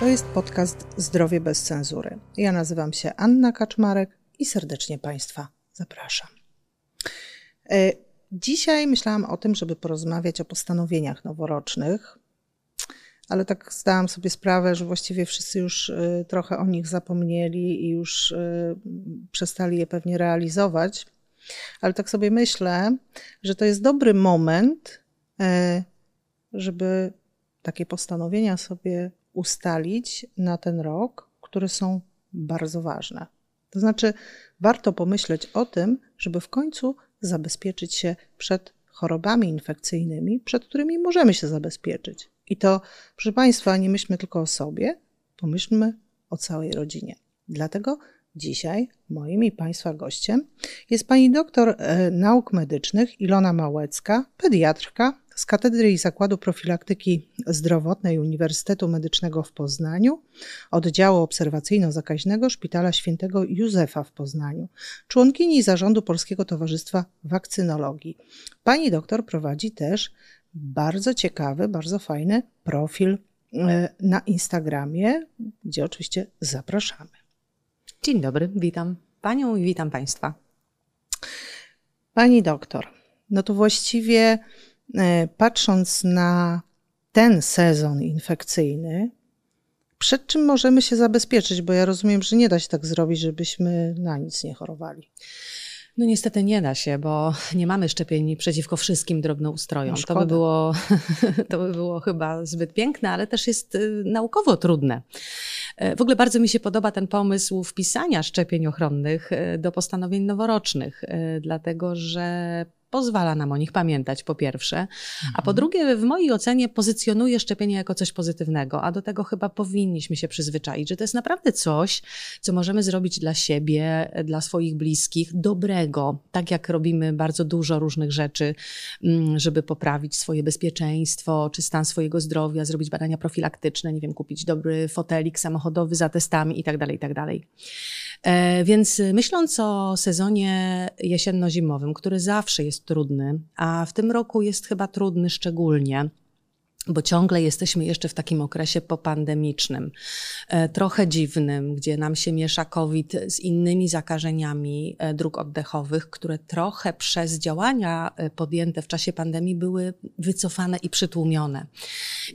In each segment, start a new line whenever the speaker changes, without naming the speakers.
To jest podcast Zdrowie bez cenzury. Ja nazywam się Anna Kaczmarek i serdecznie Państwa zapraszam. E, dzisiaj myślałam o tym, żeby porozmawiać o postanowieniach noworocznych, ale tak zdałam sobie sprawę, że właściwie wszyscy już e, trochę o nich zapomnieli i już e, przestali je pewnie realizować. Ale tak sobie myślę, że to jest dobry moment, żeby takie postanowienia sobie ustalić na ten rok, które są bardzo ważne. To znaczy, warto pomyśleć o tym, żeby w końcu zabezpieczyć się przed chorobami infekcyjnymi, przed którymi możemy się zabezpieczyć. I to, proszę Państwa, nie myślmy tylko o sobie, pomyślmy o całej rodzinie. Dlatego dzisiaj moim i Państwa gościem jest pani doktor e, nauk medycznych Ilona Małecka, pediatrka, z Katedry i Zakładu Profilaktyki Zdrowotnej Uniwersytetu Medycznego w Poznaniu, oddziału obserwacyjno-zakaźnego Szpitala Świętego Józefa w Poznaniu, członkini zarządu Polskiego Towarzystwa Wakcynologii. Pani doktor prowadzi też bardzo ciekawy, bardzo fajny profil e, na Instagramie, gdzie oczywiście zapraszamy.
Dzień dobry, witam Panią i witam Państwa.
Pani doktor, no to właściwie patrząc na ten sezon infekcyjny, przed czym możemy się zabezpieczyć? Bo ja rozumiem, że nie da się tak zrobić, żebyśmy na nic nie chorowali.
No niestety nie da się, bo nie mamy szczepień przeciwko wszystkim drobnoustrojom. No to, by było, to by było chyba zbyt piękne, ale też jest y, naukowo trudne. E, w ogóle bardzo mi się podoba ten pomysł wpisania szczepień ochronnych e, do postanowień noworocznych, dlatego że pozwala nam o nich pamiętać, po pierwsze, a po mhm. drugie, w mojej ocenie pozycjonuje szczepienie jako coś pozytywnego, a do tego chyba powinniśmy się przyzwyczaić, że to jest naprawdę coś, co możemy zrobić dla siebie, dla swoich bliskich, dobrego, tak jak robimy bardzo dużo różnych rzeczy, mm, żeby poprawić swoje bezpieczeństwo, czy stan swojego zdrowia, zrobić badania profilaktyczne, nie wiem, kupić dobry fotelik samochodowy za testami itd., tak itd. Tak e, więc myśląc o sezonie jesienno-zimowym, który zawsze jest trudny, a w tym roku jest chyba trudny szczególnie bo ciągle jesteśmy jeszcze w takim okresie popandemicznym, e, trochę dziwnym, gdzie nam się miesza COVID z innymi zakażeniami e, dróg oddechowych, które trochę przez działania e, podjęte w czasie pandemii były wycofane i przytłumione.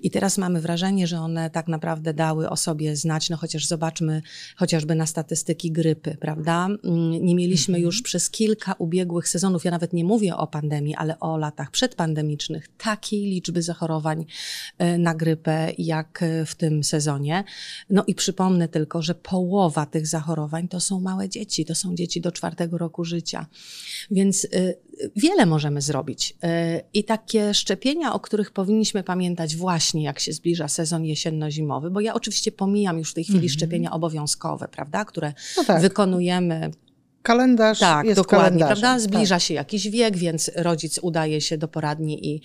I teraz mamy wrażenie, że one tak naprawdę dały o sobie znać, no chociaż zobaczmy chociażby na statystyki grypy, prawda? Mm, nie mieliśmy mhm. już przez kilka ubiegłych sezonów, ja nawet nie mówię o pandemii, ale o latach przedpandemicznych, takiej liczby zachorowań na grypę jak e, w tym sezonie. No i przypomnę tylko, że połowa tych zachorowań to są małe dzieci, to są dzieci do czwartego roku życia. Więc e, wiele możemy zrobić. I takie szczepienia, o których powinniśmy pamiętać właśnie, jak się zbliża sezon jesienno-zimowy, bo ja oczywiście pomijam już w tej chwili mm -hmm. szczepienia obowiązkowe, prawda, które no tak. wykonujemy
kalendarz
tak,
jest
dokładnie, prawda? Zbliża tak. się jakiś wiek, więc rodzic udaje się do poradni i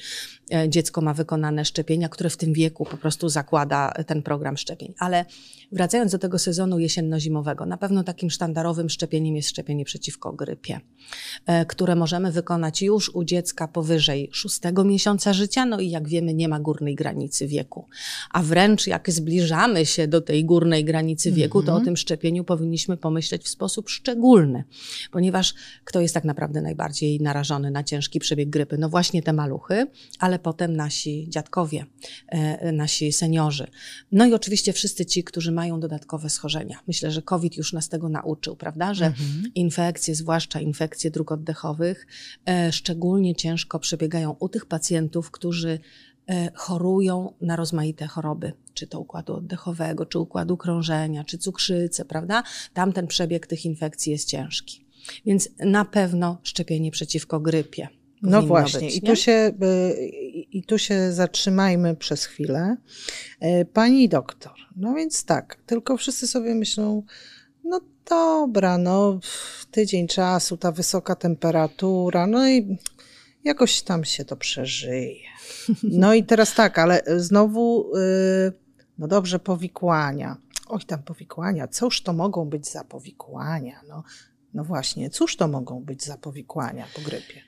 e, dziecko ma wykonane szczepienia, które w tym wieku po prostu zakłada ten program szczepień. Ale wracając do tego sezonu jesienno-zimowego, na pewno takim sztandarowym szczepieniem jest szczepienie przeciwko grypie, e, które możemy wykonać już u dziecka powyżej szóstego miesiąca życia, no i jak wiemy, nie ma górnej granicy wieku. A wręcz jak zbliżamy się do tej górnej granicy wieku, to o mhm. tym szczepieniu powinniśmy pomyśleć w sposób szczególny ponieważ kto jest tak naprawdę najbardziej narażony na ciężki przebieg grypy? No właśnie te maluchy, ale potem nasi dziadkowie, e, nasi seniorzy. No i oczywiście wszyscy ci, którzy mają dodatkowe schorzenia. Myślę, że COVID już nas tego nauczył, prawda? Że mhm. infekcje, zwłaszcza infekcje dróg oddechowych, e, szczególnie ciężko przebiegają u tych pacjentów, którzy chorują na rozmaite choroby, czy to układu oddechowego, czy układu krążenia, czy cukrzycę, prawda? Tam ten przebieg tych infekcji jest ciężki. Więc na pewno szczepienie przeciwko grypie.
No właśnie, być, i, tu się, y, i tu się zatrzymajmy przez chwilę. Y, pani doktor, no więc tak, tylko wszyscy sobie myślą, no dobra, no tydzień czasu, ta wysoka temperatura, no i jakoś tam się to przeżyje. No i teraz tak, ale znowu, y, no dobrze, powikłania. Oj, tam powikłania, cóż to mogą być za powikłania? No, no właśnie, cóż to mogą być za powikłania po grypie?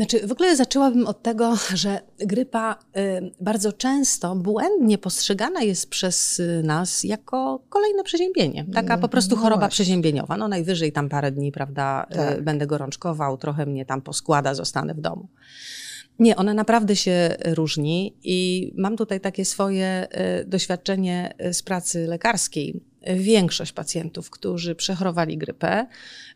Znaczy, w ogóle zaczęłabym od tego, że grypa y, bardzo często błędnie postrzegana jest przez y, nas jako kolejne przeziębienie. Taka po prostu no choroba przeziębieniowa. No najwyżej tam parę dni, prawda, y, tak. będę gorączkował, trochę mnie tam poskłada, zostanę w domu. Nie, ona naprawdę się różni i mam tutaj takie swoje doświadczenie z pracy lekarskiej większość pacjentów, którzy przechorowali grypę,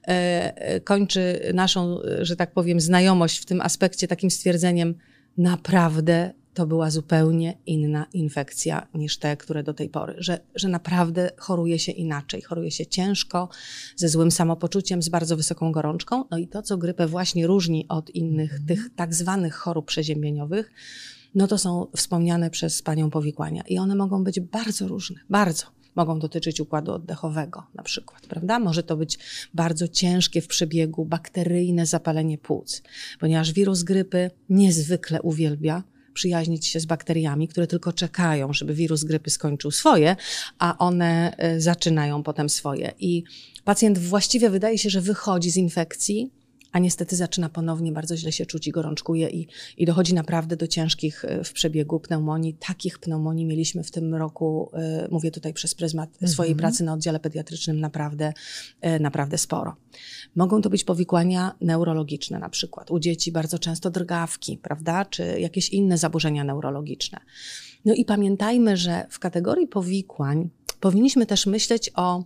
e, e, kończy naszą, że tak powiem, znajomość w tym aspekcie takim stwierdzeniem, naprawdę to była zupełnie inna infekcja niż te, które do tej pory, że, że naprawdę choruje się inaczej, choruje się ciężko, ze złym samopoczuciem, z bardzo wysoką gorączką. No i to, co grypę właśnie różni od innych mhm. tych tak zwanych chorób przeziębieniowych, no to są wspomniane przez panią powikłania. I one mogą być bardzo różne, bardzo mogą dotyczyć układu oddechowego na przykład, prawda? Może to być bardzo ciężkie w przebiegu bakteryjne zapalenie płuc, ponieważ wirus grypy niezwykle uwielbia przyjaźnić się z bakteriami, które tylko czekają, żeby wirus grypy skończył swoje, a one e, zaczynają potem swoje. I pacjent właściwie wydaje się, że wychodzi z infekcji, a niestety zaczyna ponownie bardzo źle się czuć i gorączkuje i, i dochodzi naprawdę do ciężkich e, w przebiegu pneumonii. Takich pneumonii mieliśmy w tym roku, e, mówię tutaj przez pryzmat mhm. swojej pracy na oddziale pediatrycznym, naprawdę, e, naprawdę sporo. Mogą to być powikłania neurologiczne na przykład. U dzieci bardzo często drgawki, prawda, czy jakieś inne zaburzenia neurologiczne. No i pamiętajmy, że w kategorii powikłań powinniśmy też myśleć o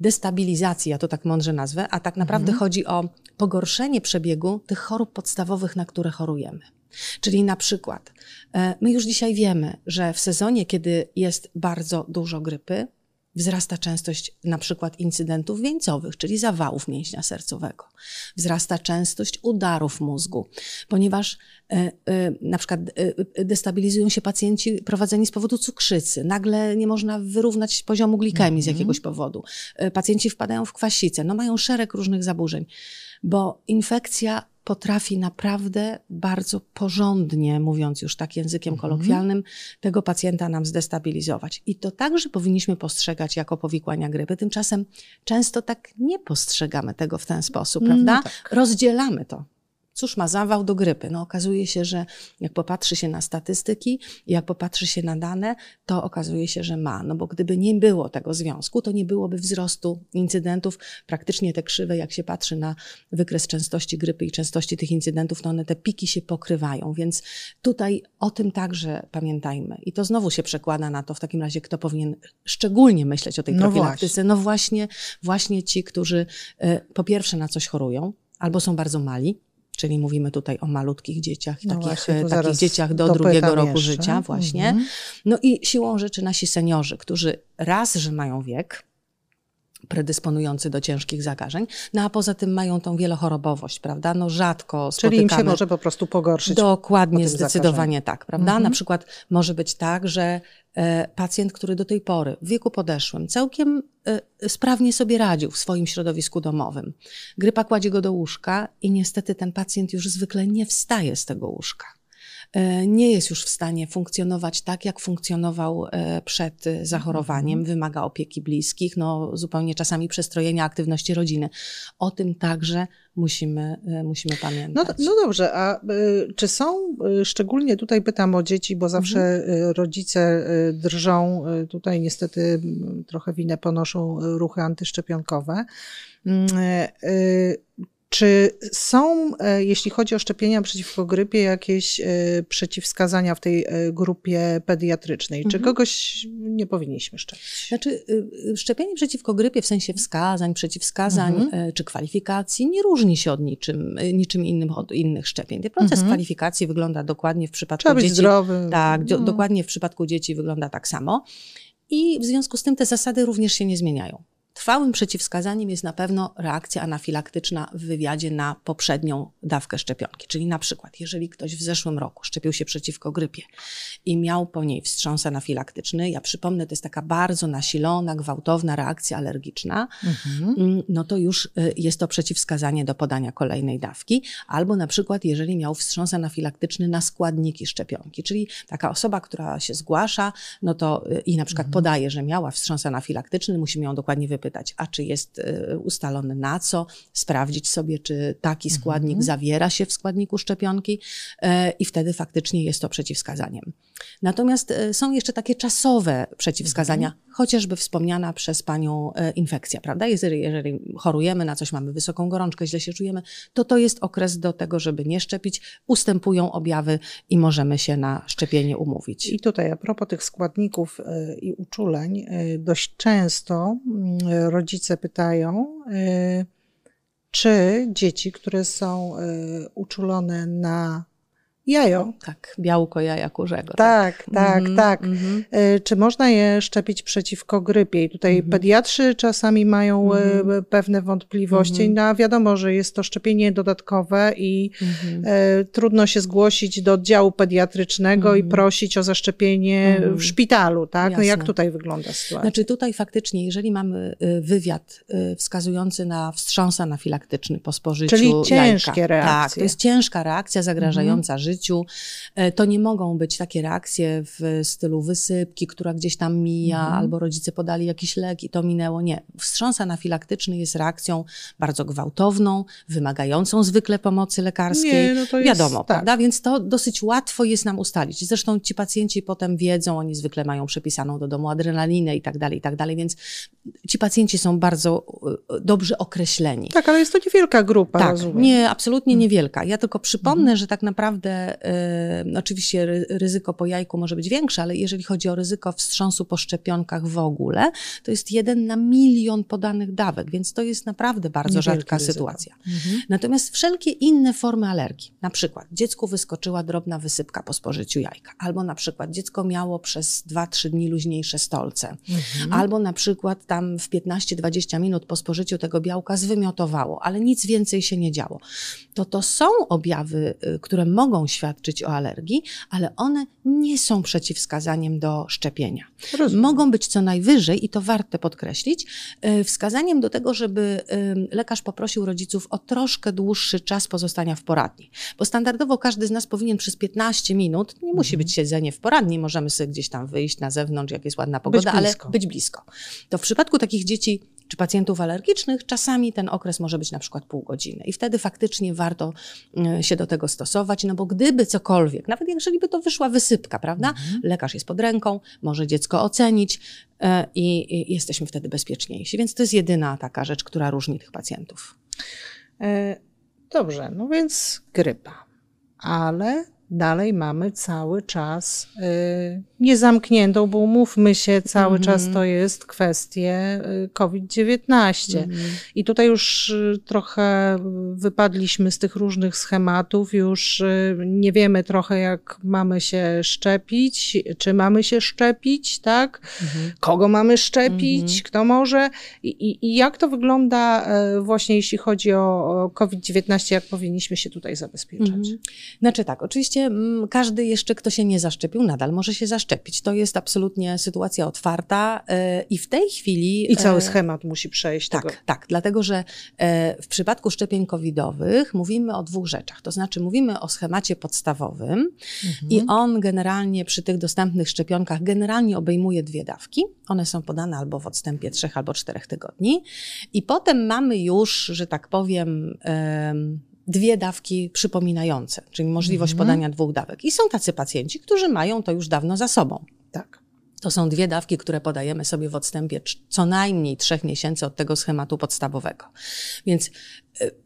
destabilizacji, ja to tak mądrze nazwę, a tak naprawdę mhm. chodzi o pogorszenie przebiegu tych chorób podstawowych, na które chorujemy. Czyli na przykład, e, my już dzisiaj wiemy, że w sezonie, kiedy jest bardzo dużo grypy, Wzrasta częstość na przykład incydentów wieńcowych, czyli zawałów mięśnia sercowego. Wzrasta częstość udarów mózgu, ponieważ e, e, na przykład e, destabilizują się pacjenci prowadzeni z powodu cukrzycy. Nagle nie można wyrównać poziomu glikemii z mhm. jakiegoś powodu. Pacjenci wpadają w kwasicę, no mają szereg różnych zaburzeń, bo infekcja potrafi naprawdę bardzo porządnie, mówiąc już tak językiem mhm. kolokwialnym, tego pacjenta nam zdestabilizować. I to także powinniśmy postrzegać jako powikłania grypy. Tymczasem często tak nie postrzegamy tego w ten sposób, no prawda? No tak. Rozdzielamy to. Cóż ma zawał do grypy? No okazuje się, że jak popatrzy się na statystyki, jak popatrzy się na dane, to okazuje się, że ma. No bo gdyby nie było tego związku, to nie byłoby wzrostu incydentów. Praktycznie te krzywe, jak się patrzy na wykres częstości grypy i częstości tych incydentów, to one te piki się pokrywają. Więc tutaj o tym także pamiętajmy. I to znowu się przekłada na to w takim razie, kto powinien szczególnie myśleć o tej no profilaktyce. No właśnie, właśnie ci, którzy y, po pierwsze na coś chorują, albo są bardzo mali, czyli mówimy tutaj o malutkich dzieciach, no takich, właśnie, takich dzieciach do drugiego roku jeszcze. życia właśnie. Mhm. No i siłą rzeczy nasi seniorzy, którzy raz, że mają wiek, predysponujący do ciężkich zakażeń, no a poza tym mają tą wielochorobowość, prawda? No rzadko spotykamy.
Czyli im się może po prostu pogorszyć.
Dokładnie, zdecydowanie zakażeniu. tak, prawda? Mhm. Na przykład może być tak, że e, pacjent, który do tej pory w wieku podeszłym całkiem e, sprawnie sobie radził w swoim środowisku domowym. Grypa kładzie go do łóżka i niestety ten pacjent już zwykle nie wstaje z tego łóżka. E, nie jest już w stanie funkcjonować tak, jak funkcjonował e, przed zachorowaniem, mhm. wymaga opieki bliskich, no zupełnie czasami przestrojenia aktywności rodziny. O tym także musimy, e, musimy pamiętać.
No, no dobrze, a czy są, szczególnie tutaj pytam o dzieci, bo zawsze mhm. rodzice drżą, tutaj niestety trochę winę ponoszą ruchy antyszczepionkowe. Czy są, e, jeśli chodzi o szczepienia przeciwko grypie, jakieś e, przeciwwskazania w tej e, grupie pediatrycznej? Czy mhm. kogoś nie powinniśmy szczepić?
Znaczy, szczepienie przeciwko grypie w sensie wskazań, przeciwwskazań mhm. czy kwalifikacji nie różni się od niczym, niczym innym od innych szczepień. Ten proces mhm. kwalifikacji wygląda dokładnie w przypadku
Trzeba
dzieci.
Być zdrowy.
Tak, no. dokładnie w przypadku dzieci wygląda tak samo. I w związku z tym te zasady również się nie zmieniają. Trwałym przeciwwskazaniem jest na pewno reakcja anafilaktyczna w wywiadzie na poprzednią dawkę szczepionki. Czyli na przykład, jeżeli ktoś w zeszłym roku szczepił się przeciwko grypie i miał po niej wstrząs anafilaktyczny, ja przypomnę, to jest taka bardzo nasilona, gwałtowna reakcja alergiczna, mhm. Mm, no to już y, jest to przeciwwskazanie do podania kolejnej dawki. Albo na przykład, jeżeli miał wstrząs anafilaktyczny na składniki szczepionki, czyli taka osoba, która się zgłasza, no to y, i na przykład mhm. podaje, że miała wstrząs anafilaktyczny, musimy ją dokładnie wypłacić pytać, a czy jest y, ustalone na co, sprawdzić sobie, czy taki składnik mhm. zawiera się w składniku szczepionki e, i wtedy faktycznie jest to przeciwwskazaniem. Natomiast e, są jeszcze takie czasowe przeciwwskazania, mhm. chociażby wspomniana przez Panią infekcja, prawda? Jeżeli, jeżeli chorujemy na coś, mamy wysoką gorączkę, źle się czujemy, to to jest okres do tego, żeby nie szczepić. Ustępują objawy i możemy się na szczepienie umówić.
I tutaj a propos tych składników i uczuleń, dość często mm, rodzice pytają, czy dzieci, które są uczulone na Jajo.
Tak, białko jaja kurzego.
Tak, tak, tak. Mm -hmm, tak. Mm -hmm. Czy można je szczepić przeciwko grypie? I tutaj mm -hmm. pediatrzy czasami mają mm pewne wątpliwości. Mhm. No, wiadomo, że jest to szczepienie dodatkowe i mhm. e, trudno się zgłosić do oddziału pediatrycznego i prosić o zaszczepienie w szpitalu, tak? No, jak tutaj wygląda sytuacja?
Znaczy tutaj faktycznie, jeżeli mamy wywiad wskazujący na wstrząs anafilaktyczny po spożyciu
Czyli ciężkie
jajka,
reakcje.
Tak, to jest ciężka reakcja zagrażająca życiu życiu. E, to nie mogą być takie reakcje w stylu wysypki, która gdzieś tam mija, mhm. albo rodzice podali jakiś lek i to minęło. Nie. Wstrząs anafilaktyczny jest reakcją bardzo gwałtowną, wymagającą zwykle pomocy lekarskiej. Nie, no to jest, Wiadomo, tak. prawda? Więc to dosyć łatwo jest nam ustalić. Zresztą ci pacjenci potem wiedzą, oni zwykle mają przepisaną do domu adrenalinę i tak dalej, i tak dalej, więc ci pacjenci są bardzo e, dobrze określeni.
Tak, ale jest to niewielka grupa,
tak,
rozumiem.
nie, absolutnie mhm. niewielka. Ja tylko przypomnę, mhm. że tak naprawdę y, oczywiście ryzyko po jajku może być większe, ale jeżeli chodzi o ryzyko wstrząsu po szczepionkach w ogóle, to jest jeden na milion podanych dawek, więc to jest naprawdę bardzo Niewielkie rzadka ryzyko. sytuacja. Mhm. Natomiast wszelkie inne formy alergii, na przykład dziecku wyskoczyła drobna wysypka po spożyciu jajka, albo na przykład dziecko miało przez 2-3 dni luźniejsze stolce, mhm. albo na przykład tam w 15-20 minut po spożyciu tego białka zwymiotowało, ale nic więcej się nie działo. To to są objawy, y, które mogą świadczyć o alergii, ale one nie są przeciwwskazaniem do szczepienia. Rozumiem. Mogą być co najwyżej, i to warte podkreślić, y, wskazaniem do tego, żeby y, lekarz poprosił rodziców o troszkę dłuższy czas pozostania w poradni. Bo standardowo każdy z nas powinien przez 15 minut, nie musi mhm. być siedzenie w poradni, możemy sobie gdzieś tam wyjść na zewnątrz, jak jest ładna pogoda, ale być blisko. To w przypadku takich dzieci czy pacjentów alergicznych, czasami ten okres może być na przykład pół godziny. I wtedy faktycznie warto e, się do tego stosować, no bo gdyby cokolwiek, nawet jeżeli by to wyszła wysypka, prawda? Mhm. Lekarz jest pod ręką, może dziecko ocenić e, i, i jesteśmy wtedy bezpieczniejsi. Więc to jest jedyna taka rzecz, która różni tych pacjentów.
E, dobrze, no więc grypa. Ale dalej mamy cały czas y, niezamkniętą, bo umówmy się, cały mm -hmm. czas to jest kwestie y, COVID-19. Mm -hmm. I tutaj już y, trochę wypadliśmy z tych różnych schematów, już y, nie wiemy trochę, jak mamy się szczepić, czy mamy się szczepić, tak? Mm -hmm. Kogo mamy szczepić, mhm. kto może I, i, jak to wygląda właśnie jeśli chodzi o, o COVID-19, jak powinniśmy się tutaj zabezpieczać? Mhm.
Znaczy tak, oczywiście oczywiście każdy jeszcze, kto się nie zaszczepił, nadal może się zaszczepić. To jest absolutnie sytuacja otwarta e, i w tej chwili...
I cały e, schemat musi przejść.
Tak,
tego.
tak, dlatego że e, w przypadku szczepień covidowych mówimy o dwóch rzeczach. To znaczy mówimy o schemacie podstawowym mhm. i on generalnie przy tych dostępnych szczepionkach generalnie obejmuje dwie dawki. One są podane albo w odstępie trzech albo czterech tygodni. I potem mamy już, że tak powiem dwie dawki przypominające, czyli możliwość mhm. podania dwóch dawek. I są tacy pacjenci, którzy mają to już dawno za sobą.
Tak.
To są dwie dawki, które podajemy sobie w odstępie co najmniej trzech miesięcy od tego schematu podstawowego. Więc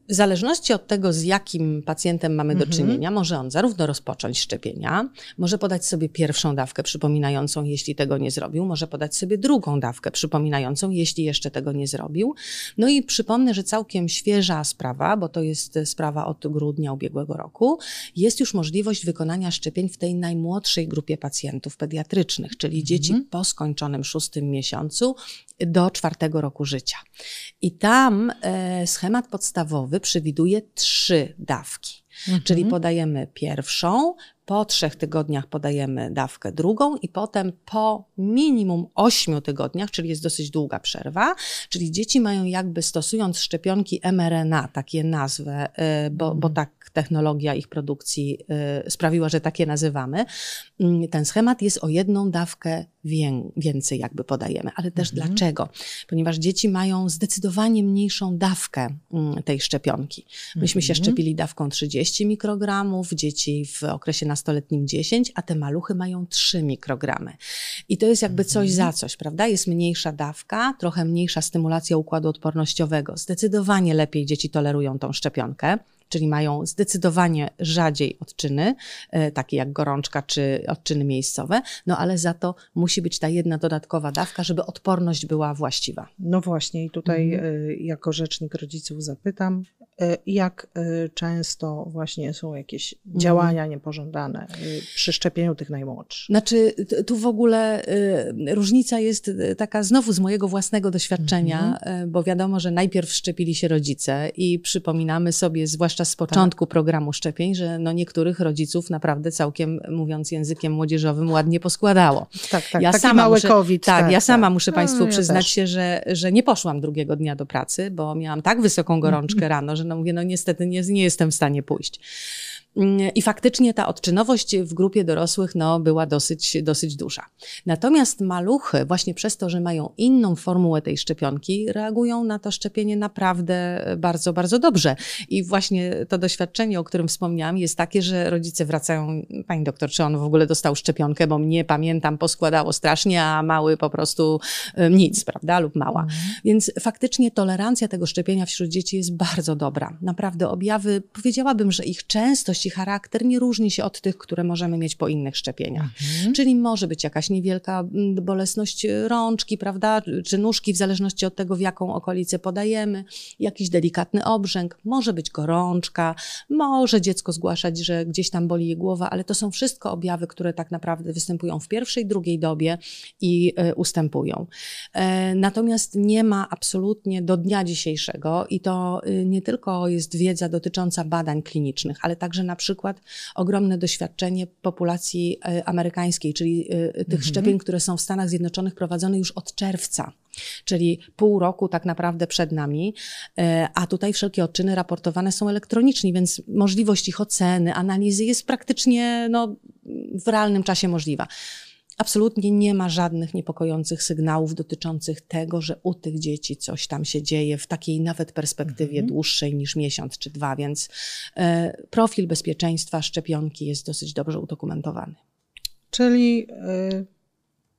w zależności od tego, z jakim pacjentem mamy do mhm. czynienia, może on zarówno rozpocząć szczepienia, może podać sobie pierwszą dawkę przypominającą, jeśli tego nie zrobił, może podać sobie drugą dawkę przypominającą, jeśli jeszcze tego nie zrobił. No i przypomnę, że całkiem świeża sprawa, bo to jest sprawa od grudnia ubiegłego roku, jest już możliwość wykonania szczepień w tej najmłodszej grupie pacjentów pediatrycznych, czyli mhm. dzieci po skończonym szóstym miesiącu do czwartego roku życia. I tam e, schemat podstawowy przewiduje trzy dawki. Mhm. Czyli podajemy pierwszą, po trzech tygodniach podajemy dawkę drugą i potem po minimum ośmiu tygodniach, czyli jest dosyć długa przerwa, czyli dzieci mają jakby stosując szczepionki mRNA, takie nazwę, y, bo, bo mhm. tak technologia ich produkcji y, sprawiła, że takie nazywamy. Mm, ten schemat jest o jedną dawkę więcej jakby podajemy. Ale też mhm. dlaczego? Ponieważ dzieci mają zdecydowanie mniejszą dawkę mm, tej szczepionki. Myśmy mhm. się szczepili dawką 30 mikrogramów, dzieci w okresie nastoletnim 10, a te maluchy mają 3 mikrogramy. I to jest jakby coś mhm. za coś, prawda? Jest mniejsza dawka, trochę mniejsza stymulacja układu odpornościowego. Zdecydowanie lepiej dzieci tolerują tą szczepionkę czyli mają zdecydowanie rzadziej odczyny, e, takie jak gorączka czy odczyny miejscowe, no ale za to musi być ta jedna dodatkowa dawka, żeby odporność była właściwa.
No właśnie i tutaj mhm. E, jako rzecznik rodziców zapytam, e, jak często właśnie są jakieś mhm. działania niepożądane przy szczepieniu tych najmłodszych?
Znaczy, tu w ogóle różnica jest taka znowu z mojego własnego doświadczenia, mhm. bo wiadomo, że najpierw szczepili się rodzice i przypominamy sobie, zwłaszcza zwłaszcza z początku tak. programu szczepień, że no niektórych rodziców naprawdę całkiem, mówiąc językiem młodzieżowym, ładnie poskładało.
Tak, tak, ja taki sama mały
muszę,
COVID.
Tak, tak ja sama tak. muszę no, Państwu no, przyznać się, że, że nie poszłam drugiego dnia do pracy, bo miałam tak wysoką gorączkę rano, że no mówię, no niestety nie, nie jestem w stanie pójść. I faktycznie ta odczynowość w grupie dorosłych no, była dosyć, dosyć duża. Natomiast maluchy, właśnie przez to, że mają inną formułę tej szczepionki, reagują na to szczepienie naprawdę bardzo, bardzo dobrze. I właśnie to doświadczenie, o którym wspomniałam, jest takie, że rodzice wracają, pani doktor, czy on w ogóle dostał szczepionkę, bo mnie pamiętam, poskładało strasznie, a mały po prostu nic, prawda, lub mała. Mhm. Więc faktycznie tolerancja tego szczepienia wśród dzieci jest bardzo dobra. Naprawdę objawy, powiedziałabym, że ich częstość i charakter nie różni się od tych, które możemy mieć po innych szczepieniach. Mhm. Czyli może być jakaś niewielka bolesność rączki, prawda, czy nóżki, w zależności od tego, w jaką okolicę podajemy, jakiś delikatny obrzęk, może być gorączka, może dziecko zgłaszać, że gdzieś tam boli je głowa, ale to są wszystko objawy, które tak naprawdę występują w pierwszej, drugiej dobie i y, ustępują. E, natomiast nie ma absolutnie do dnia dzisiejszego i to y, nie tylko jest wiedza dotycząca badań klinicznych, ale także na przykład ogromne doświadczenie populacji e, amerykańskiej, czyli e, tych mhm. szczepień, które są w Stanach Zjednoczonych prowadzone już od czerwca. Czyli pół roku tak naprawdę przed nami, e, a tutaj wszelkie odczyny raportowane są elektronicznie, więc możliwość ich oceny, analizy jest praktycznie no, w realnym czasie możliwa absolutnie nie ma żadnych niepokojących sygnałów dotyczących tego, że u tych dzieci coś tam się dzieje w takiej nawet perspektywie mhm. dłuższej niż miesiąc czy dwa, więc e, profil bezpieczeństwa szczepionki jest dosyć dobrze udokumentowany.
Czyli, e,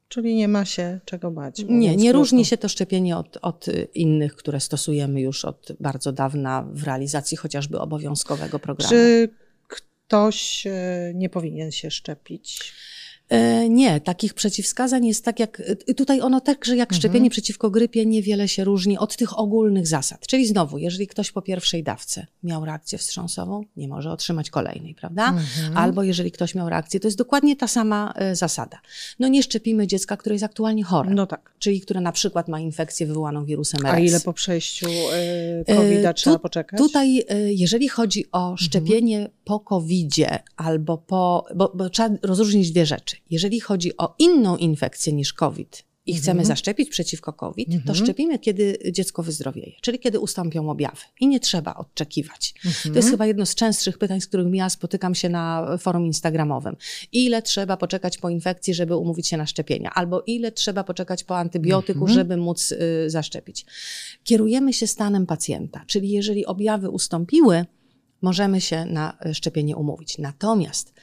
czyli nie ma się czego bać.
Nie, nie różni się to szczepienie od, od innych, które stosujemy już od bardzo dawna w realizacji chociażby obowiązkowego programu.
Czy ktoś e, nie powinien się szczepić?
E, nie, takich przeciwwskazań jest tak jak, e, tutaj ono także jak mhm. szczepienie przeciwko grypie niewiele się różni od tych ogólnych zasad. Czyli znowu, jeżeli ktoś po pierwszej dawce miał reakcję wstrząsową, nie może otrzymać kolejnej, prawda? Mhm. Albo jeżeli ktoś miał reakcję, to jest dokładnie ta sama e, zasada. No nie szczepimy dziecka, które jest aktualnie chore.
No tak.
Czyli które na przykład ma infekcję wywołaną wirusem RS.
A ile po przejściu COVID-a trzeba poczekać?
Tutaj, jeżeli chodzi o mhm. szczepienie mhm. po COVID-zie albo po, bo, bo trzeba rozróżnić dwie rzeczy jeżeli chodzi o inną infekcję niż COVID i mhm. chcemy zaszczepić przeciwko COVID, to mhm. szczepimy, kiedy dziecko wyzdrowieje, czyli kiedy ustąpią objawy i nie trzeba odczekiwać. To jest mhm. chyba jedno z częstszych pytań, z którymi ja spotykam się na forum instagramowym. Ile trzeba poczekać po infekcji, żeby umówić się na szczepienia? Albo ile trzeba poczekać po antybiotyku, żeby móc y, zaszczepić? Kierujemy się stanem pacjenta, czyli jeżeli objawy ustąpiły, możemy się na szczepienie umówić. Natomiast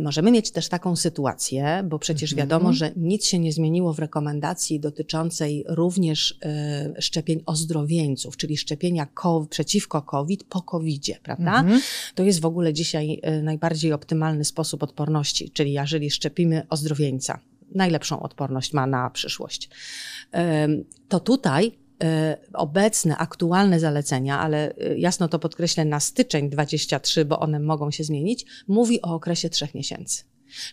możemy mieć też taką sytuację, bo przecież mhm. wiadomo, że nic się nie zmieniło w rekomendacji dotyczącej również e, szczepień ozdrowieńców, czyli szczepienia przeciwko COVID po COVID-zie, prawda? Mhm. To jest w ogóle dzisiaj e, najbardziej optymalny sposób odporności, czyli jeżeli szczepimy ozdrowieńca, najlepszą odporność ma na przyszłość. To tutaj E, obecne, aktualne zalecenia, ale e, jasno to podkreślę na styczeń 23, bo one mogą się zmienić, mówi o okresie trzech miesięcy.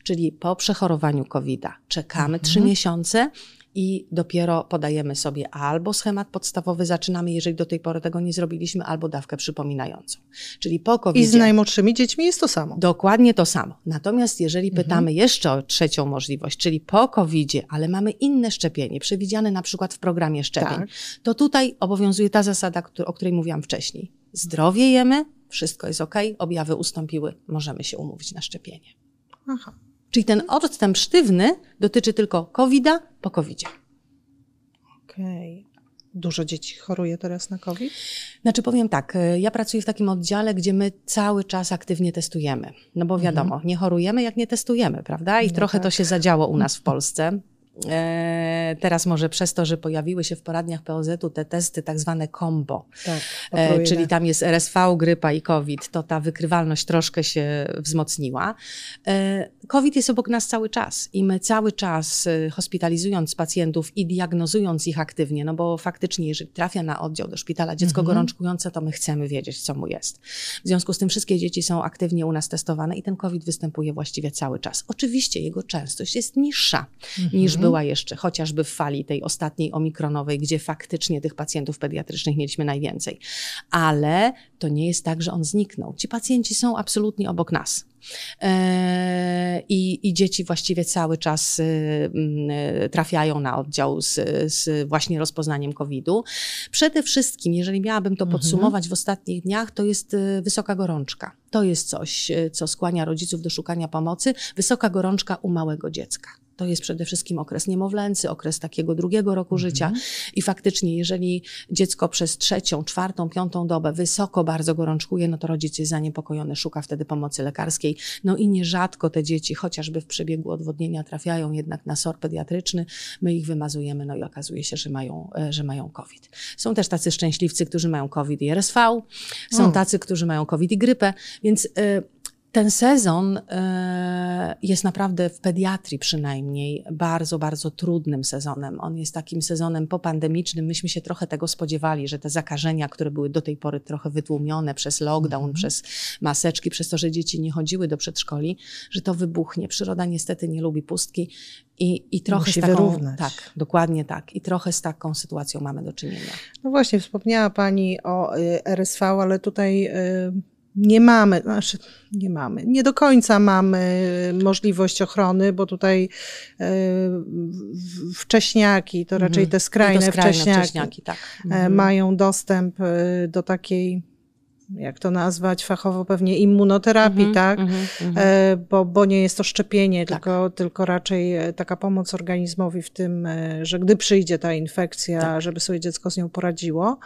Czyli po przechorowaniu COVID-a czekamy trzy mhm. miesiące i dopiero podajemy sobie albo schemat podstawowy, zaczynamy, jeżeli do tej pory tego nie zrobiliśmy, albo dawkę przypominającą. Czyli po COVID.
I z najmłodszymi dziećmi jest to samo.
Dokładnie to samo. Natomiast jeżeli mhm. pytamy jeszcze o trzecią możliwość, czyli po COVID, ale mamy inne szczepienie, przewidziane na przykład w programie szczepień, tak. to tutaj obowiązuje ta zasada, o której mówiłam wcześniej. Zdrowie jemy, wszystko jest ok, objawy ustąpiły, możemy się umówić na szczepienie. Aha. Czyli ten odstęp sztywny dotyczy tylko COVID-a po COVID-zie.
Okej. Okay. Dużo dzieci choruje teraz na COVID?
Znaczy powiem tak, y, ja pracuję w takim oddziale, gdzie my cały czas aktywnie testujemy. No bo wiadomo, mhm. nie chorujemy jak nie testujemy, prawda? I no trochę tak. to się zadziało u nas w Polsce. E, teraz może przez to, że pojawiły się w poradniach POZ-u te testy tak zwane combo, tak, e, czyli tam jest RSV, grypa i COVID, to ta wykrywalność troszkę się wzmocniła. E, COVID jest obok nas cały czas i my cały czas hospitalizując pacjentów i diagnozując ich aktywnie, no bo faktycznie jeżeli trafia na oddział do szpitala dziecko mhm. gorączkujące, to my chcemy wiedzieć, co mu jest. W związku z tym wszystkie dzieci są aktywnie u nas testowane i ten COVID występuje właściwie cały czas. Oczywiście jego częstość jest niższa mhm. niż była jeszcze chociażby w fali tej ostatniej omikronowej, gdzie faktycznie tych pacjentów pediatrycznych mieliśmy najwięcej. Ale to nie jest tak, że on zniknął. Ci pacjenci są absolutnie obok nas. E, I, I, dzieci właściwie cały czas y, y, trafiają na oddział z, z właśnie rozpoznaniem COVID-u. Przede wszystkim, jeżeli miałabym to mhm. podsumować w ostatnich dniach, to jest y, wysoka gorączka. To jest coś, co skłania rodziców do szukania pomocy. Wysoka gorączka u małego dziecka. To jest przede wszystkim okres niemowlęcy, okres takiego drugiego roku mhm. życia. I faktycznie, jeżeli dziecko przez trzecią, czwartą, piątą dobę wysoko bardzo gorączkuje, no to rodzic jest zaniepokojony, szuka wtedy pomocy lekarskiej. No i nierzadko te dzieci, chociażby w przebiegu odwodnienia, trafiają jednak na SOR pediatryczny. My ich wymazujemy, no i okazuje się, że mają, e, że mają COVID. Są też tacy szczęśliwcy, którzy mają COVID i RSV. Są tacy, którzy mają COVID i grypę, więc. Yy, ten sezon e, jest naprawdę w pediatrii przynajmniej bardzo, bardzo trudnym sezonem. On jest takim sezonem popandemicznym. Myśmy się trochę tego spodziewali, że te zakażenia, które były do tej pory trochę wytłumione przez lockdown, mm -hmm. przez maseczki, przez to, że dzieci nie chodziły do przedszkoli, że to wybuchnie. Przyroda niestety nie lubi pustki i, i trochę
Musi
z taką,
wyrównać.
Tak, dokładnie tak. I trochę z taką sytuacją mamy do czynienia.
No właśnie, wspomniała Pani o y, RSV, ale tutaj y, nie mamy, znaczy nie mamy, nie do końca mamy możliwość ochrony, bo tutaj e, wcześniaki, to raczej te skrajne, to skrajne wcześniaki, wcześniaki tak. E, mhm. mają dostęp e, do takiej jak to nazwać fachowo pewnie immunoterapii, mm -hmm, tak? Mm -hmm. bo, bo nie jest to szczepienie, tak. tylko, tylko raczej taka pomoc organizmowi w tym, że gdy przyjdzie ta infekcja, tak. żeby sobie dziecko z nią poradziło.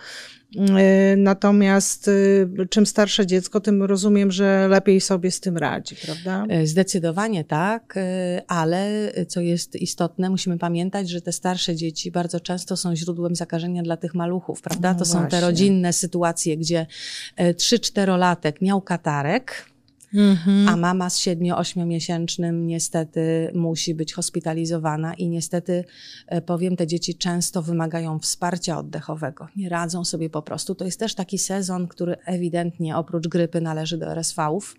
Y, natomiast y, czym starsze dziecko, tym rozumiem, że lepiej sobie z tym radzi, prawda?
E, zdecydowanie tak, e, ale co jest istotne, musimy pamiętać, że te starsze dzieci bardzo często są źródłem zakażenia dla tych maluchów, prawda? No to właśnie. są te rodzinne sytuacje, gdzie 3-4-latek e, miał katarek, Mhm. A mama z 7-8 miesięcznym niestety musi być hospitalizowana i niestety, e, powiem, te dzieci często wymagają wsparcia oddechowego. Nie radzą sobie po prostu. To jest też taki sezon, który ewidentnie oprócz grypy należy do RSV-ów.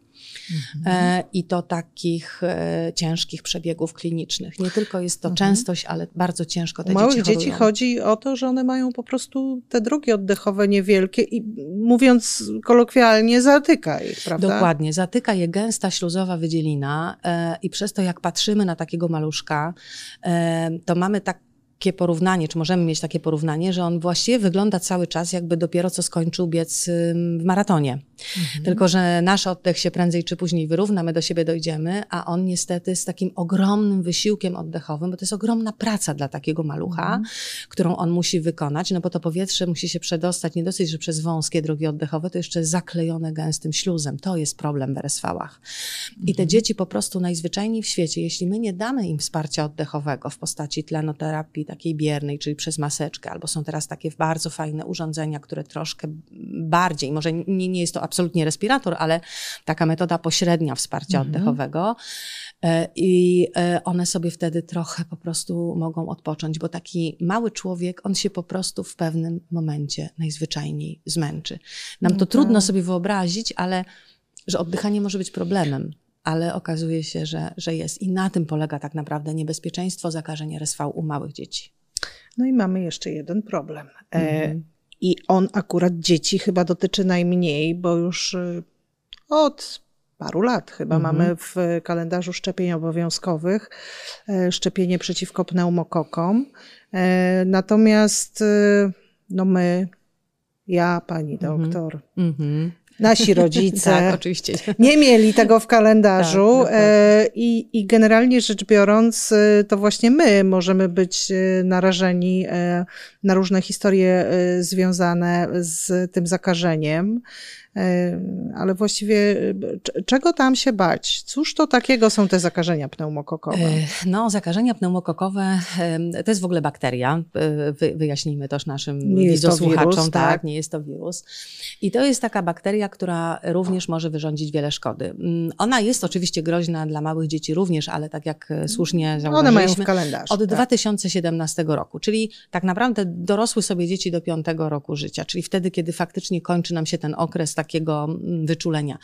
Mhm. E, I to takich e, ciężkich przebiegów klinicznych. Nie tylko jest to mhm. częstość, ale bardzo ciężko te U
małych
dzieci
dzieci chodzi o to, że one mają po prostu te drogi oddechowe niewielkie i mówiąc kolokwialnie, zatyka ich, prawda?
Dokładnie, zatyka je gęsta śluzowa wydzielina e, i przez to jak patrzymy na takiego maluszka, to mamy tak takie porównanie, czy możemy mieć takie porównanie, że on właściwie wygląda cały czas, jakby dopiero co skończył biec w maratonie. Mhm. Tylko, że nasz oddech się prędzej czy później wyrówna, my do siebie dojdziemy, a on niestety z takim ogromnym wysiłkiem oddechowym, bo to jest ogromna praca dla takiego malucha, mhm. którą on musi wykonać, no bo to powietrze musi się przedostać nie dosyć, że przez wąskie drogi oddechowe, to jeszcze zaklejone gęstym śluzem. To jest problem w RSV-ach. I te mhm. dzieci po prostu najzwyczajniej w świecie, jeśli my nie damy im wsparcia oddechowego w postaci tlenoterapii, takiej biernej, czyli przez maseczkę, albo są teraz takie bardzo fajne urządzenia, które troszkę bardziej, może nie, nie jest to absolutnie respirator, ale taka metoda pośrednia wsparcia mhm. oddechowego. E, I e, one sobie wtedy trochę po prostu mogą odpocząć, bo taki mały człowiek, on się po prostu w pewnym momencie najzwyczajniej zmęczy. Nam to no trudno tak. sobie wyobrazić, ale że oddychanie może być problemem ale okazuje się, że, że jest. I na tym polega tak naprawdę niebezpieczeństwo zakażeń RSV u małych dzieci.
No i mamy jeszcze jeden problem. E, mhm. I on akurat dzieci chyba dotyczy najmniej, bo już y, od paru lat chyba mhm. mamy w kalendarzu szczepień obowiązkowych e, szczepienie przeciwko pneumokokom. E, natomiast y, no my, ja, pani mhm. doktor, mhm nasi rodzice
tak, oczywiście.
nie mieli tego w kalendarzu tak, e, i, i generalnie rzecz biorąc e, to właśnie my możemy być e, narażeni na różne historie związane z tym zakażeniem. Ale właściwie czego tam się bać? Cóż to takiego są te zakażenia pneumokokowe?
No, zakażenia pneumokokowe to jest w ogóle bakteria. Wyjaśnijmy też naszym
widzosłuchaczom.
Tak, tak, nie jest to wirus. I to jest taka bakteria, która również może wyrządzić wiele szkody. Mm, ona jest oczywiście groźna dla małych dzieci również, ale tak jak e, słusznie zauważyliśmy,
One mają w kalendarzu.
Od tak. 2017 roku, czyli tak naprawdę dorosły sobie dzieci do piątego roku życia, czyli wtedy, kiedy faktycznie kończy nam się ten okres takiego mm, wyczulenia.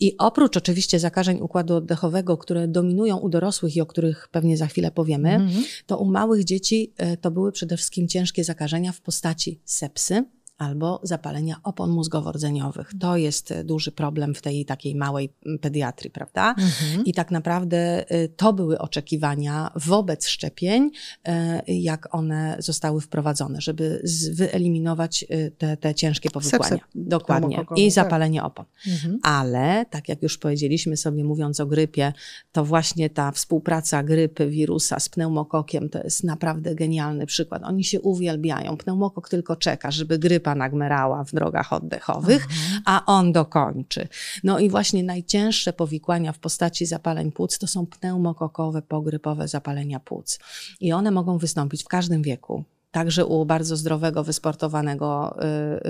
I oprócz oczywiście zakażeń układu oddechowego, które dominują u dorosłych i o których pewnie za chwilę powiemy, mm -hmm. to u małych dzieci e, to były przede wszystkim ciężkie zakażenia w postaci sepsy, albo zapalenia opon mózgowo-rdzeniowych. To jest e, duży problem w tej takiej małej pediatrii, prawda? Mhm. I tak naprawdę e, to były oczekiwania wobec szczepień, e, jak one zostały wprowadzone, żeby wyeliminować te, te ciężkie powikłania. Sepsę Dokładnie. I tak. zapalenie opon. Mhm. Ale, tak jak już powiedzieliśmy sobie, mówiąc o grypie, to właśnie ta współpraca grypy, wirusa z pneumokokiem to jest naprawdę genialny przykład. Oni się uwielbiają. Pneumokok tylko czeka, żeby grypa grypa nagmerała w drogach oddechowych, mhm. a on dokończy. No i właśnie najcięższe powikłania w postaci zapaleń płuc to są pneumokokowe, pogrypowe zapalenia płuc. I one mogą wystąpić w każdym wieku także u bardzo zdrowego, wysportowanego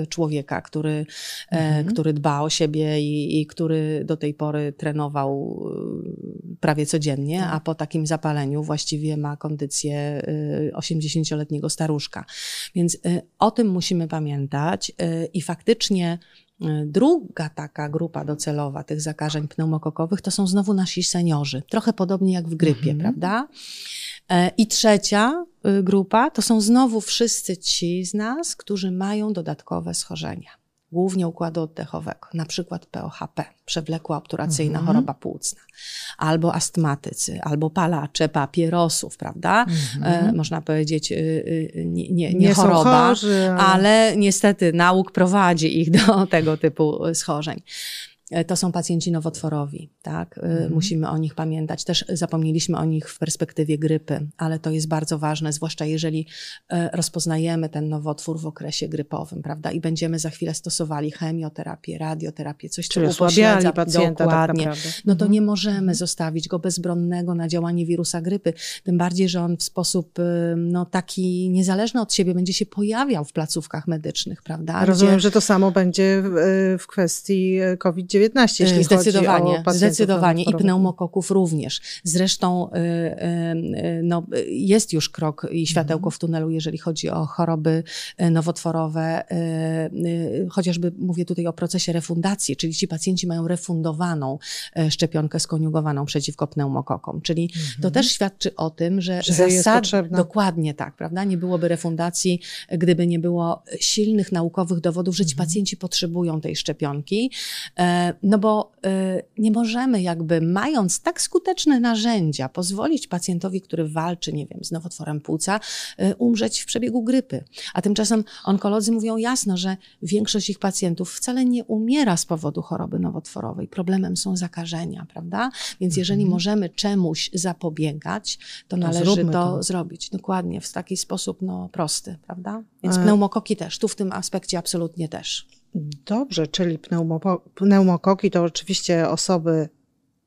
y, człowieka, który, e, mhm. który dba o siebie i, i, który do tej pory trenował y, prawie codziennie, tak. a po takim zapaleniu właściwie ma kondycję 80-letniego y, staruszka. Więc o tym musimy pamiętać i faktycznie Druga taka grupa docelowa tych zakażeń pneumokokowych to są znowu nasi seniorzy, trochę podobnie jak w grypie, mhm. prawda? E, I trzecia y, grupa to są znowu wszyscy ci z nas, którzy mają dodatkowe schorzenia, głównie układu oddechowego, na przykład POHP, przewlekła obturacyjna mhm. choroba płucna, albo astmatycy, albo palacze papierosów, prawda? Mhm. E, można powiedzieć, y, y, nie, nie, nie, nie choroba, chorzy, ale... ale niestety nauk prowadzi ich do tego typu schorzeń. E, to są pacjenci nowotworowi, tak? E, mhm. Musimy o nich pamiętać. Też zapomnieliśmy o nich w perspektywie grypy, ale to jest bardzo ważne, zwłaszcza jeżeli e, rozpoznajemy ten nowotwór w okresie grypowym, prawda? I będziemy za chwilę stosowali chemioterapię, radioterapię, coś,
co upośledza pacjenta
tak dokładnie. Tak no to mhm. nie możemy zostawić go bezbronnego na działanie wirusa grypy, tym bardziej, że on w sposób no, taki niezależny od siebie będzie się pojawiał w placówkach medycznych, prawda?
Rozumiem, Gdzie... że to samo będzie w kwestii COVID-19 jeśli
zdecydowanie,
chodzi o
Zdecydowanie i pneumokoków również. Zresztą y, y, y, no, jest już krok i światełko w tunelu, jeżeli chodzi o choroby nowotworowe, chociażby mówię tutaj o procesie refundacji, czyli ci pacjenci mają refundowaną szczepionkę skoniugowaną przeciwko pneumokokom, czyli to mhm. też świadczy o tym, że,
że zasad,
dokładnie tak, prawda? Nie byłoby refundacji, gdyby nie było silnych naukowych dowodów, że ci mhm. pacjenci potrzebują tej szczepionki. E, no bo y, nie możemy jakby mając tak skuteczne narzędzia pozwolić pacjentowi, który walczy, nie wiem, z nowotworem płuca, y, umrzeć w przebiegu grypy. A tymczasem onkolodzy mówią jasno, że większość ich pacjentów wcale nie umiera z powodu choroby nowotworowej. Problemem są zakażenia, prawda? Więc jeżeli mhm. możemy czemuś zapobiegać, to, to należy to, to, zrobić. Dokładnie, w taki sposób no, prosty, prawda? Więc pneumokoki też, tu w tym aspekcie absolutnie też.
Dobrze, czyli pneumokoki to oczywiście osoby,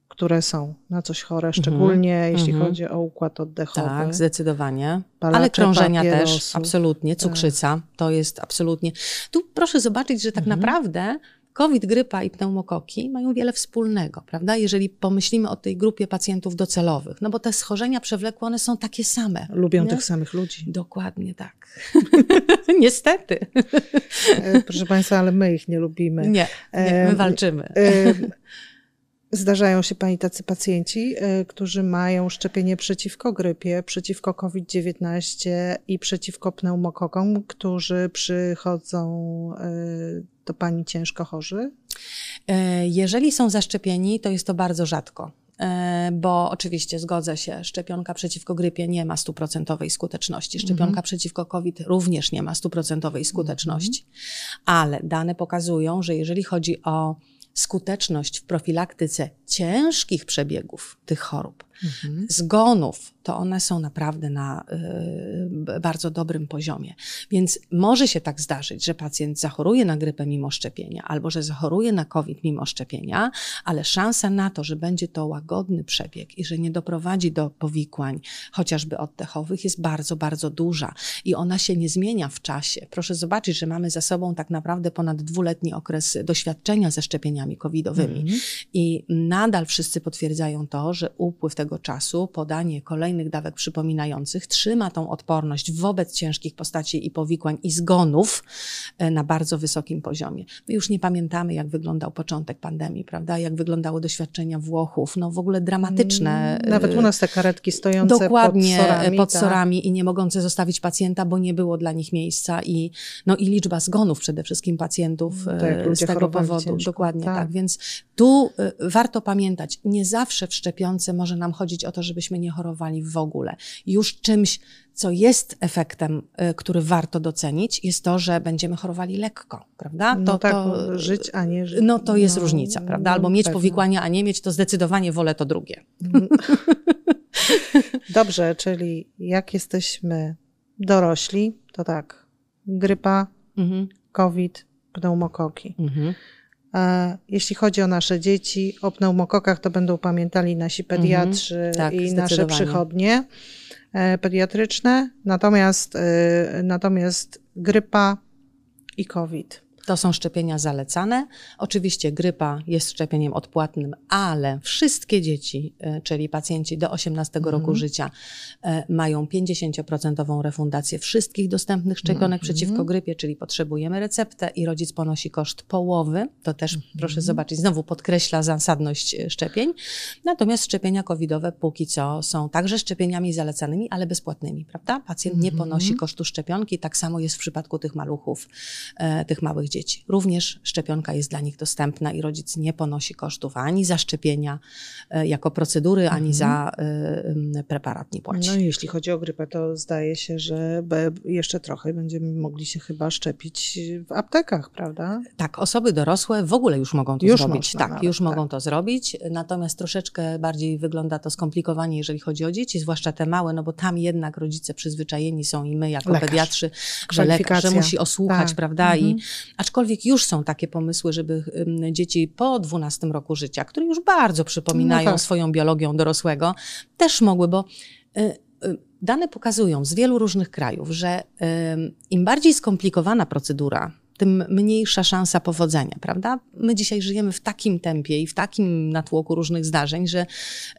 które są na coś chore, mhm, szczególnie mm -hmm. jeśli mm -hmm. chodzi o układ oddechowy.
Tak, zdecydowanie. Palacze, Ale krążenia też, absolutnie. Cukrzyca tak. to jest absolutnie. Tu proszę zobaczyć, że tak mm -hmm. naprawdę COVID, grypa i pneumokoki mają wiele wspólnego, prawda? Jeżeli pomyślimy o tej grupie pacjentów docelowych, no bo te schorzenia przewlekłe, one są takie same.
Lubią nie? tych samych ludzi.
Dokładnie tak. Niestety.
E, proszę Państwa, ale my ich nie lubimy.
Nie, nie my walczymy. E,
Zdarzają się Pani tacy pacjenci, którzy mają szczepienie przeciwko grypie, przeciwko COVID-19 i przeciwko pneumokokom, którzy przychodzą do Pani ciężko chorzy?
E, jeżeli są zaszczepieni, to jest to bardzo rzadko e, bo oczywiście zgodzę się, szczepionka przeciwko grypie nie ma stuprocentowej skuteczności, szczepionka mhm. przeciwko COVID również nie ma stuprocentowej skuteczności, mhm. ale dane pokazują, że jeżeli chodzi o skuteczność w profilaktyce ciężkich przebiegów tych chorób, mhm. zgonów, to one są naprawdę na y, bardzo dobrym poziomie. Więc może się tak zdarzyć, że pacjent zachoruje na grypę mimo szczepienia, albo że zachoruje na COVID mimo szczepienia, ale szansa na to, że będzie to łagodny przebieg i że nie doprowadzi do powikłań, chociażby oddechowych, jest bardzo, bardzo duża. I ona się nie zmienia w czasie. Proszę zobaczyć, że mamy za sobą tak naprawdę ponad dwuletni okres doświadczenia ze szczepieniami covidowymi. Mhm. I nadal wszyscy potwierdzają to, że upływ tego czasu, podanie kolejnych dawek przypominających trzyma tą odporność wobec ciężkich postaci i powikłań i zgonów e, na bardzo wysokim poziomie. My już nie pamiętamy, jak wyglądał początek pandemii, prawda? Jak wyglądały doświadczenia Włochów. No w ogóle dramatyczne.
Mm, nawet u nas te karetki stojące
Dokładnie,
pod sorami,
pod tak. sorami i nie mogące zostawić pacjenta, bo nie było dla nich miejsca i, no, i liczba zgonów przede wszystkim pacjentów tak, z tego powodu. Ciężko. Dokładnie tak. tak. Więc tu e, warto pamiętać, nie zawsze w szczepionce może nam chodzić o to, żebyśmy nie chorowali w ogóle. Już czymś, co jest efektem, y, który warto docenić, jest to, że będziemy chorowali lekko, prawda?
No to, tak, to, żyć, a nie żyć.
No to jest no, różnica, prawda? Albo mieć powikłania, a nie mieć, to zdecydowanie wolę to drugie.
Dobrze, czyli jak jesteśmy dorośli, to tak, grypa, mhm. COVID, pneumokoki. Mhm. Jeśli chodzi o nasze dzieci, o pneumokokach to będą pamiętali nasi mhm. pediatrzy tak, i nasze przychodnie e, pediatryczne. Natomiast, e, natomiast grypa i COVID
to są szczepienia zalecane. Oczywiście grypa jest szczepieniem odpłatnym, ale wszystkie dzieci, e, czyli pacjenci do 18 mm. roku życia, e, mają 50% refundację wszystkich dostępnych szczepionek mm. przeciwko grypie, czyli potrzebujemy receptę i rodzic ponosi koszt połowy. To też mm. proszę zobaczyć, znowu podkreśla zasadność e, szczepień. Natomiast szczepienia covidowe póki co są także szczepieniami zalecanymi, ale bezpłatnymi, prawda? Pacjent nie ponosi mhm. kosztu szczepionki. Tak samo jest w przypadku tych maluchów, tych małych dzieci. Również szczepionka jest dla nich dostępna i rodzic nie ponosi kosztów ani za szczepienia e, jako procedury, ani mhm. za y, preparat nie płaci.
No i jeśli chodzi o grypę, to zdaje się, że jeszcze trochę będziemy mogli się chyba szczepić w aptekach, prawda?
Tak, osoby dorosłe w ogóle już mogą to już zrobić. Tak, nawet, już tak. mogą to zrobić. Natomiast troszeczkę bardziej wygląda to skomplikowanie, jeżeli chodzi o dzieci, zwłaszcza te małe, no bo tam jednak rodzice przyzwyczajeni są i my jako lekarz. pediatrzy, że lekarz musi osłuchać, tak. prawda? Mhm. I aczkolwiek już są takie pomysły, żeby dzieci po 12 roku życia, które już bardzo przypominają no tak. swoją biologią dorosłego, też mogły, bo y, y, dane pokazują z wielu różnych krajów, że im bardziej skomplikowana procedura, tym mniejsza szansa powodzenia, prawda? My dzisiaj żyjemy w takim tempie i w takim natłoku różnych zdarzeń, że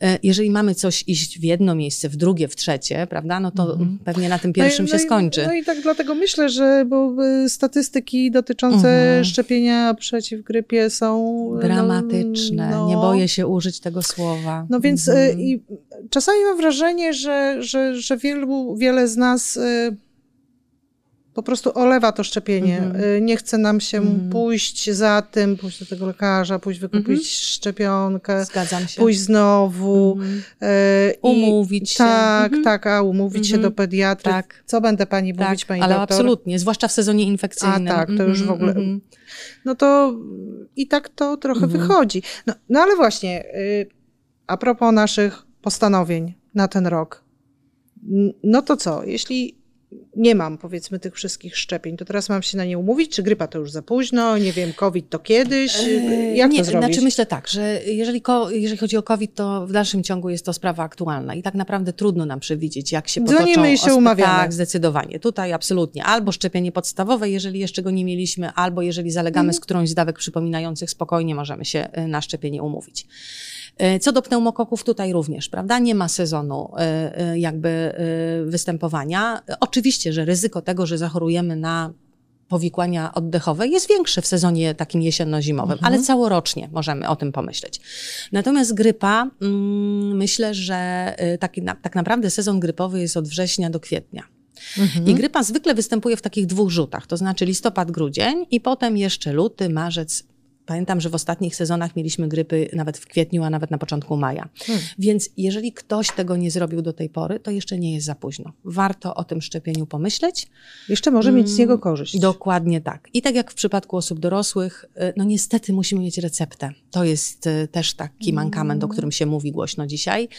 e, jeżeli mamy coś iść w jedno miejsce, w drugie, w trzecie, prawda, no to -hmm. pewnie na tym pierwszym no i, się no skończy.
no i tak dlatego myślę, że bo statystyki dotyczące -hmm. szczepienia przeciw grypie są
no, dramatyczne. No, nie boję się użyć tego słowa.
No więc mm -hmm. i czasami mam wrażenie, że, że, że wielu, wiele z nas po prostu olewa to szczepienie. Mm-hmm. Nie chce nam się mm-hmm. pójść za tym, pójść do tego lekarza, pójść wykupić mm-hmm. szczepionkę,
Zgadzam się.
pójść znowu.
Y, umówić się.
Tak, mhm. tak, a umówić się do mhm. pediatry. Tak. Co będę pani tak, mówić, pani
ale
doktor?
absolutnie, zwłaszcza w sezonie infekcyjnym.
A tak, to już w ogóle... No to i tak to trochę wychodzi. No, no ale właśnie, y, a propos naszych postanowień na ten rok. No to co, jeśli nie mam powiedzmy tych wszystkich szczepień, to teraz mam się na nie umówić, czy grypa to już za późno, nie wiem, COVID to kiedyś, eee, jak
nie,
to zrobić?
Znaczy myślę tak, że jeżeli, jeżeli chodzi o COVID, to w dalszym ciągu jest to sprawa aktualna i tak naprawdę trudno nam przewidzieć, jak się
Dzwonimy potoczą.
i
się umawiamy.
Tak, zdecydowanie. Tutaj absolutnie. Albo szczepienie podstawowe, jeżeli jeszcze go nie mieliśmy, albo jeżeli zalegamy mm. z którąś z dawek przypominających, spokojnie możemy się y, na szczepienie umówić. E, co do pneumokoków tutaj również, prawda? Nie ma sezonu e, e, jakby występowania. Oczywiście, że ryzyko tego, że zachorujemy na powikłania oddechowe jest większy w sezonie takim jesienno-zimowym, mhm. ale całorocznie możemy o tym pomyśleć. Natomiast grypa, mm, myślę, że taki, na, tak naprawdę sezon grypowy jest od września do kwietnia. Mhm. I grypa zwykle występuje w takich dwóch rzutach, to znaczy listopad, grudzień i potem jeszcze luty, marzec, Pamiętam, że w ostatnich sezonach mieliśmy grypy nawet w kwietniu, a nawet na początku maja. Hmm. Więc jeżeli ktoś tego nie zrobił do tej pory, to jeszcze nie jest za późno. Warto o tym szczepieniu pomyśleć.
Jeszcze może mieć z niego mm, korzyść.
Dokładnie tak. I tak jak w przypadku osób dorosłych, y, no niestety musimy mieć receptę. To jest y, też taki mankament, o mm. którym się mówi głośno dzisiaj,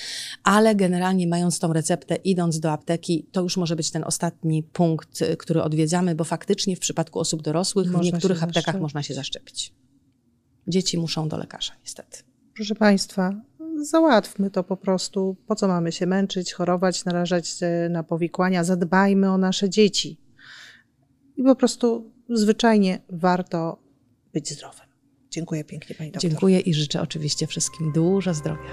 ale generalnie mając tą receptę, idąc do apteki, to już może być ten ostatni punkt, y, który odwiedzamy, bo faktycznie w przypadku osób dorosłych można w niektórych aptekach można się zaszczepić. Dzieci muszą do lekarza, niestety.
Proszę Państwa, załatwmy to po prostu. Po co mamy się męczyć, chorować, narażać się na powikłania? Zadbajmy o nasze dzieci. I po prostu zwyczajnie warto być zdrowym. Dziękuję pięknie Pani doktor.
Dziękuję i życzę oczywiście wszystkim dużo zdrowia.